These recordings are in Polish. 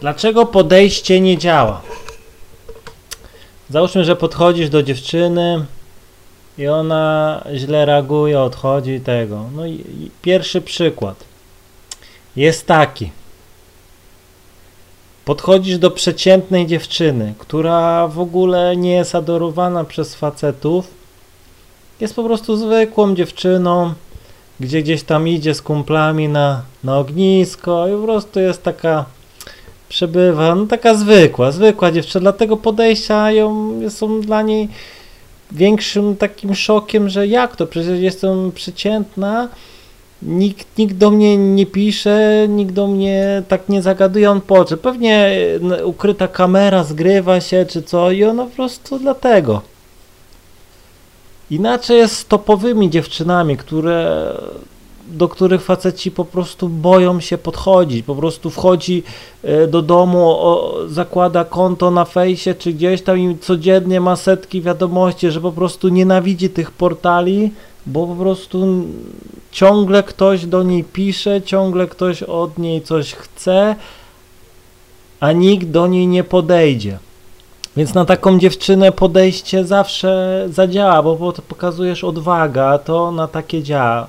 Dlaczego podejście nie działa? Załóżmy, że podchodzisz do dziewczyny i ona źle reaguje, odchodzi i tego. No i pierwszy przykład jest taki. Podchodzisz do przeciętnej dziewczyny, która w ogóle nie jest adorowana przez facetów. Jest po prostu zwykłą dziewczyną, gdzie gdzieś tam idzie z kumplami na, na ognisko i po prostu jest taka przebywa, no taka zwykła, zwykła dziewczyna, dlatego podejścia ją, są dla niej większym takim szokiem, że jak to, przecież jestem przeciętna, nikt, nikt do mnie nie pisze, nikt do mnie tak nie zagaduje, on poczy. Pewnie e, ukryta kamera zgrywa się czy co i ona po prostu dlatego. Inaczej jest z topowymi dziewczynami, które do których faceci po prostu boją się podchodzić, po prostu wchodzi e, do domu, o, zakłada konto na fejsie czy gdzieś tam i codziennie ma setki wiadomości, że po prostu nienawidzi tych portali, bo po prostu ciągle ktoś do niej pisze, ciągle ktoś od niej coś chce, a nikt do niej nie podejdzie. Więc na taką dziewczynę podejście zawsze zadziała, bo pokazujesz odwagę, a to na takie działa.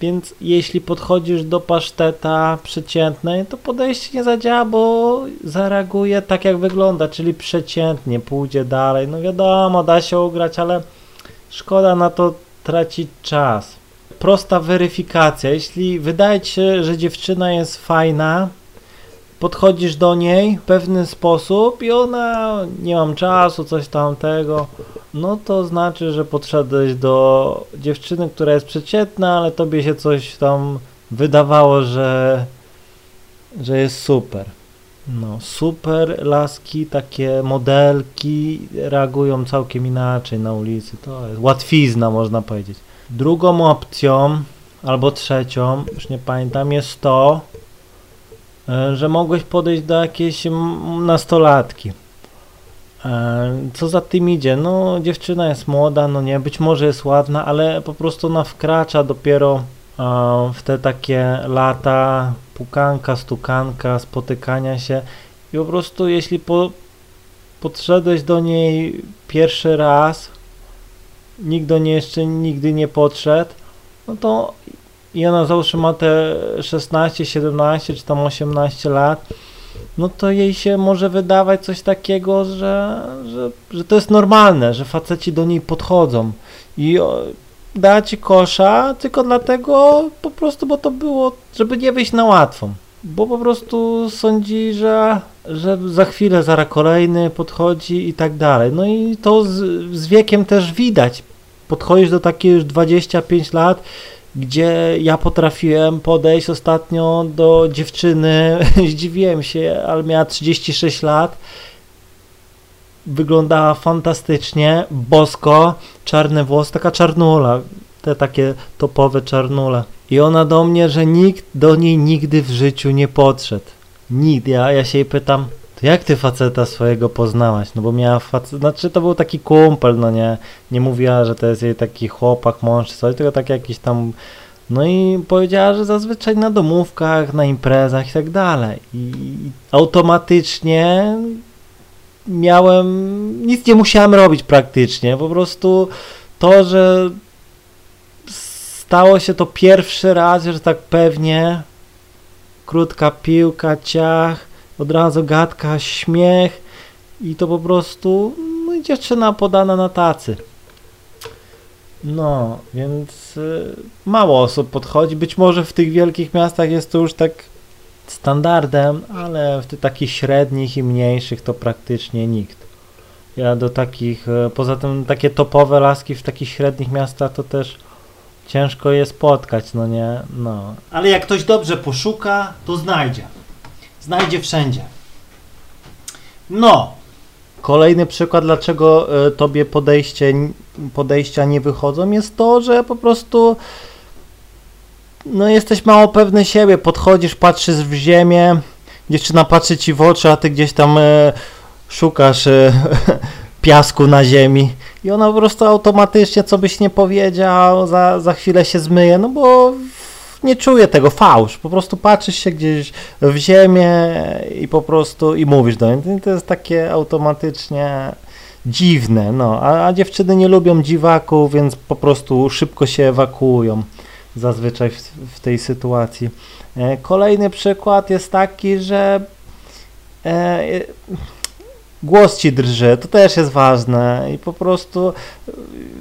Więc jeśli podchodzisz do paszteta przeciętnej, to podejście nie zadziała, bo zareaguje tak jak wygląda, czyli przeciętnie, pójdzie dalej. No wiadomo, da się ugrać, ale szkoda na to tracić czas. Prosta weryfikacja. Jeśli wydaje ci się, że dziewczyna jest fajna, podchodzisz do niej w pewny sposób i ona nie mam czasu, coś tamtego, no to znaczy, że podszedłeś do dziewczyny, która jest przeciętna, ale tobie się coś tam wydawało, że, że jest super. No, super laski, takie modelki reagują całkiem inaczej na ulicy. To jest łatwizna, można powiedzieć. Drugą opcją, albo trzecią, już nie pamiętam, jest to, że mogłeś podejść do jakiejś nastolatki. E, Co za tym idzie? No, dziewczyna jest młoda, no nie, być może jest ładna, ale po prostu ona wkracza dopiero e, w te takie lata pukanka, stukanka, spotykania się i po prostu jeśli po, podszedłeś do niej pierwszy raz, nikt do niej jeszcze nigdy nie podszedł, no to i ona załóżmy ma te 16, 17 czy tam 18 lat, no to jej się może wydawać coś takiego, że, że, że to jest normalne, że faceci do niej podchodzą i da ci kosza tylko dlatego po prostu, bo to było, żeby nie wyjść na łatwą. Bo po prostu sądzi, że, że za chwilę zaraz kolejny podchodzi i tak dalej. No i to z, z wiekiem też widać. Podchodzisz do takiej już 25 lat, gdzie ja potrafiłem podejść ostatnio do dziewczyny, zdziwiłem się, ale miała 36 lat, wyglądała fantastycznie, bosko, czarny włos, taka czarnula, te takie topowe czarnule. I ona do mnie, że nikt do niej nigdy w życiu nie podszedł. Nikt. Ja, ja się jej pytam, to jak ty faceta swojego poznałaś? No bo miała facet, znaczy to był taki kumpel, no nie, nie mówiła, że to jest jej taki chłopak, mąż coś, tylko tak jakiś tam, no i powiedziała, że zazwyczaj na domówkach, na imprezach i tak dalej. I automatycznie miałem, nic nie musiałem robić praktycznie, po prostu to, że stało się to pierwszy raz, że tak pewnie, krótka piłka, ciach, od razu gadka, śmiech i to po prostu no, dziewczyna podana na tacy. No, więc y, mało osób podchodzi. Być może w tych wielkich miastach jest to już tak standardem, ale w tych takich średnich i mniejszych to praktycznie nikt. Ja do takich, y, poza tym takie topowe laski w takich średnich miastach to też ciężko je spotkać, no nie, no. Ale jak ktoś dobrze poszuka, to znajdzie. Znajdzie wszędzie. No. Kolejny przykład, dlaczego y, tobie podejście, podejścia nie wychodzą, jest to, że po prostu no jesteś mało pewny siebie, podchodzisz, patrzysz w ziemię, dziewczyna patrzy ci w oczy, a ty gdzieś tam y, szukasz y, piasku na ziemi i ona po prostu automatycznie, co byś nie powiedział, za, za chwilę się zmyje, no bo nie czuję tego, fałsz. Po prostu patrzysz się gdzieś w ziemię i po prostu i mówisz do niej. To jest takie automatycznie dziwne, no. A, a dziewczyny nie lubią dziwaków, więc po prostu szybko się ewakuują zazwyczaj w, w tej sytuacji. E, kolejny przykład jest taki, że e, głos ci drży, to też jest ważne i po prostu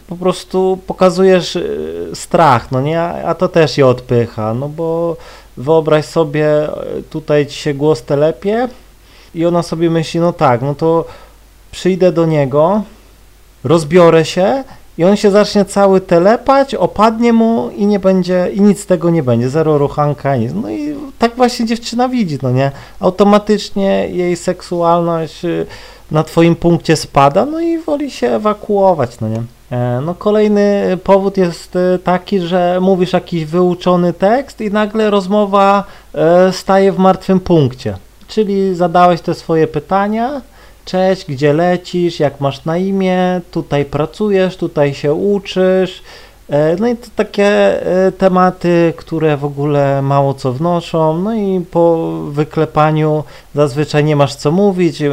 po prostu pokazujesz y, strach, no nie, a to też je odpycha, no bo wyobraź sobie, tutaj ci się głos telepie i ona sobie myśli, no tak, no to przyjdę do niego, rozbiorę się i on się zacznie cały telepać, opadnie mu i nie będzie, i nic z tego nie będzie, zero ruchanka, nic. No i tak właśnie dziewczyna widzi, no nie? Automatycznie jej seksualność y, na twoim punkcie spada, no i woli się ewakuować, no nie? E, no kolejny powód jest y, taki, że mówisz jakiś wyuczony tekst i nagle rozmowa e, staje w martwym punkcie. Czyli zadałeś te swoje pytania, cześć, gdzie lecisz, jak masz na imię, tutaj pracujesz, tutaj się uczysz. E, no i to takie e, tematy, które w ogóle mało co wnoszą. No i po wyklepaniu zazwyczaj nie masz co mówić.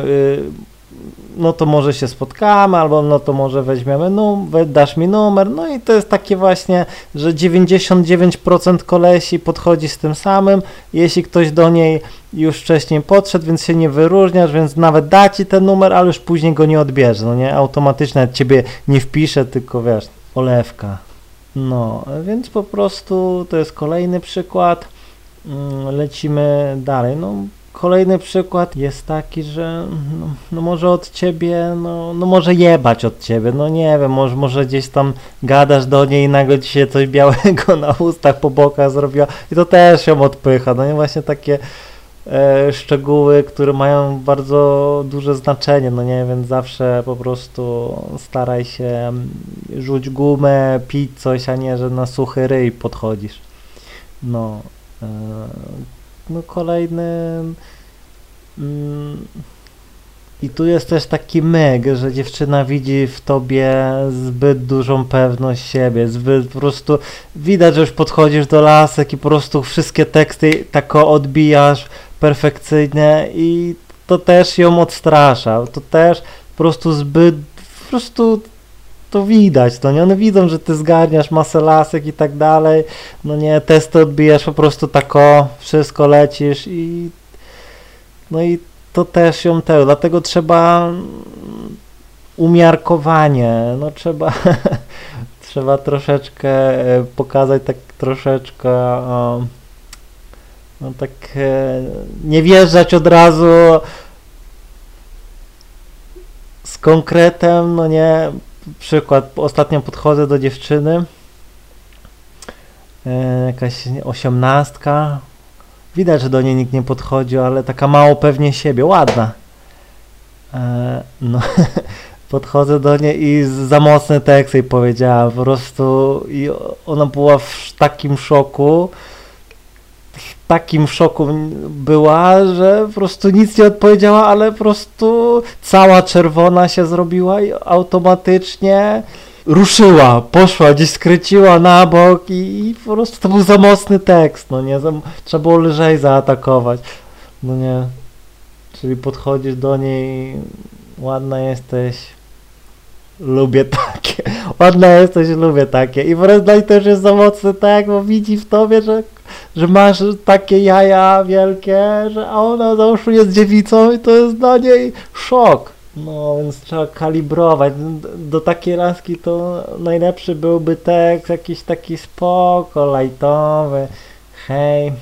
No to może się spotkamy, albo no to może weźmiemy numer, dasz mi numer, no i to jest takie właśnie, że 99% kolesi podchodzi z tym samym, jeśli ktoś do niej już wcześniej podszedł, więc się nie wyróżniasz, więc nawet da ci ten numer, ale już później go nie odbierze, no nie, automatycznie ciebie nie wpisze, tylko wiesz, olewka. No, więc po prostu to jest kolejny przykład. Mm, lecimy dalej. No, Kolejny przykład jest taki, że no, no, może od ciebie, no, no może jebać od ciebie, no nie wiem, może, może gdzieś tam gadasz do niej i nagle ci się coś białego na ustach po bokach zrobiła i to też ją odpycha, no i właśnie takie e, szczegóły, które mają bardzo duże znaczenie, no nie, więc zawsze po prostu staraj się rzuć gumę, pić coś, a nie, że na suchy ryj podchodzisz. No, e, no kolejny mm, i tu jest też taki myk, że dziewczyna widzi w tobie zbyt dużą pewność siebie, zbyt po prostu widać, że już podchodzisz do lasek i po prostu wszystkie teksty tako odbijasz perfekcyjnie i to też ją odstrasza, to też po prostu zbyt, po prostu to widać, no nie, one widzą, że ty zgarniasz masę lasek i tak dalej, no nie, testy odbijasz po prostu tako, wszystko lecisz i no i to też ją te, dlatego trzeba umiarkowanie, no trzeba trzeba troszeczkę e, pokazać tak troszeczkę no tak e, nie wjeżdżać od razu z konkretem, no nie, przykład, ostatnio podchodzę do dziewczyny, e, jakaś osiemnastka, widać, że do niej nikt nie podchodzi, ale taka mało pewnie siebie, ładna. E, no, podchodzę do niej i za mocny tekst jej powiedziała, po prostu i ona była w takim szoku, takim szoku była, że po prostu nic nie odpowiedziała, ale po prostu cała czerwona się zrobiła i automatycznie ruszyła, poszła, gdzieś skręciła na bok i, i po prostu to był za mocny tekst, no nie, trzeba było lżej zaatakować, no nie, czyli podchodzisz do niej, ładna jesteś, lubię takie, ładna jesteś, lubię takie. I po raz też jest za mocny tak, bo widzi w tobie, że że masz takie jaja wielkie, że a ona załóżmy jest dziewicą i to jest dla niej szok. No, więc trzeba kalibrować. Do takiej laski to najlepszy byłby tekst jakiś taki spoko, lajtowy. Hej,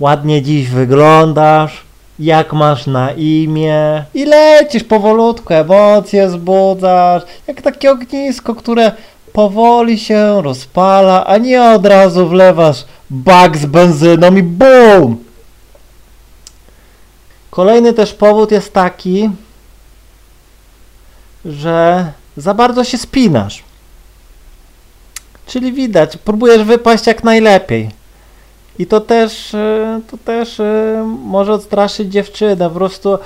ładnie dziś wyglądasz, jak masz na imię i lecisz powolutku, emocje zbudzasz, jak takie ognisko, które powoli się rozpala, a nie od razu wlewasz bak z benzyną i BUM! Kolejny też powód jest taki, że za bardzo się spinasz. Czyli widać, próbujesz wypaść jak najlepiej. I to też, e, to też e, może odstraszyć dziewczynę. Po prostu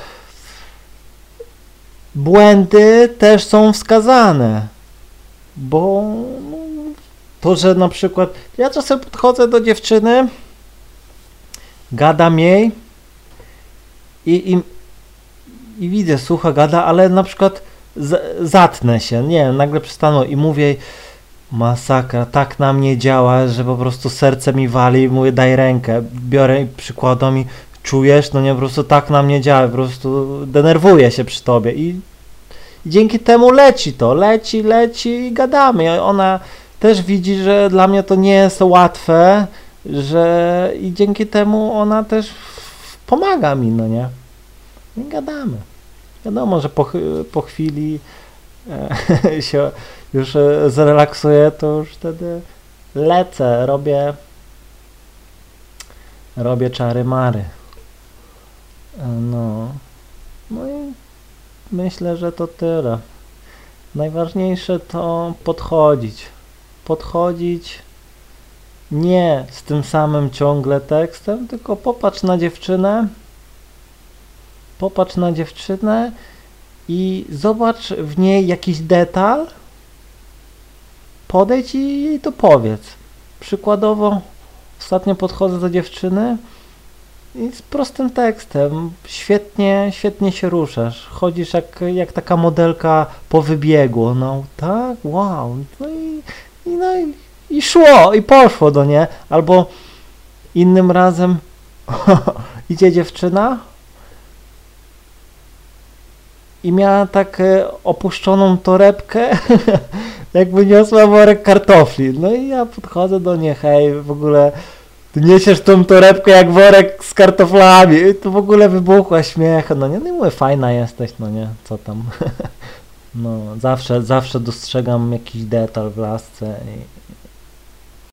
błędy też są wskazane bo To, że na przykład ja czasem podchodzę do dziewczyny, gadam jej i, i, i widzę, słucha, gada, ale na przykład z, zatnę się, nie wiem, nagle przystanę i mówię masakra, tak na mnie działa, że po prostu serce mi wali, mówię daj rękę, biorę i przykładam i czujesz, no nie, po prostu tak na mnie działa, po prostu denerwuję się przy tobie i, i dzięki temu leci to, leci, leci i gadamy. Ona też widzi, że dla mnie to nie jest łatwe, że i dzięki temu ona też pomaga mi, no nie? I gadamy. Wiadomo, że po, po chwili e, się już e, zrelaksuję, to już wtedy lecę, robię robię czary mary. E, No. No i myślę, że to tyle. Najważniejsze to podchodzić. Podchodzić. Nie z tym samym ciągle tekstem, tylko popatrz na dziewczynę, popatrz na dziewczynę i zobacz w niej jakiś detal, podejdź i jej to powiedz. Przykładowo, ostatnio podchodzę do dziewczyny i z prostym tekstem, świetnie, świetnie się ruszasz, chodzisz jak, jak taka modelka po wybiegu, no tak, wow, no i, i, no i, i szło, i poszło do nie, albo innym razem idzie dziewczyna i miała tak e, opuszczoną torebkę, jakby niosła worek kartofli. No i ja podchodzę do niej, hej, w ogóle ty niesiesz tą torebkę jak worek z kartoflami. I to w ogóle wybuchła śmiech. No nie, no i mówię, fajna jesteś, no nie, co tam. No, zawsze, zawsze dostrzegam jakiś detal w lasce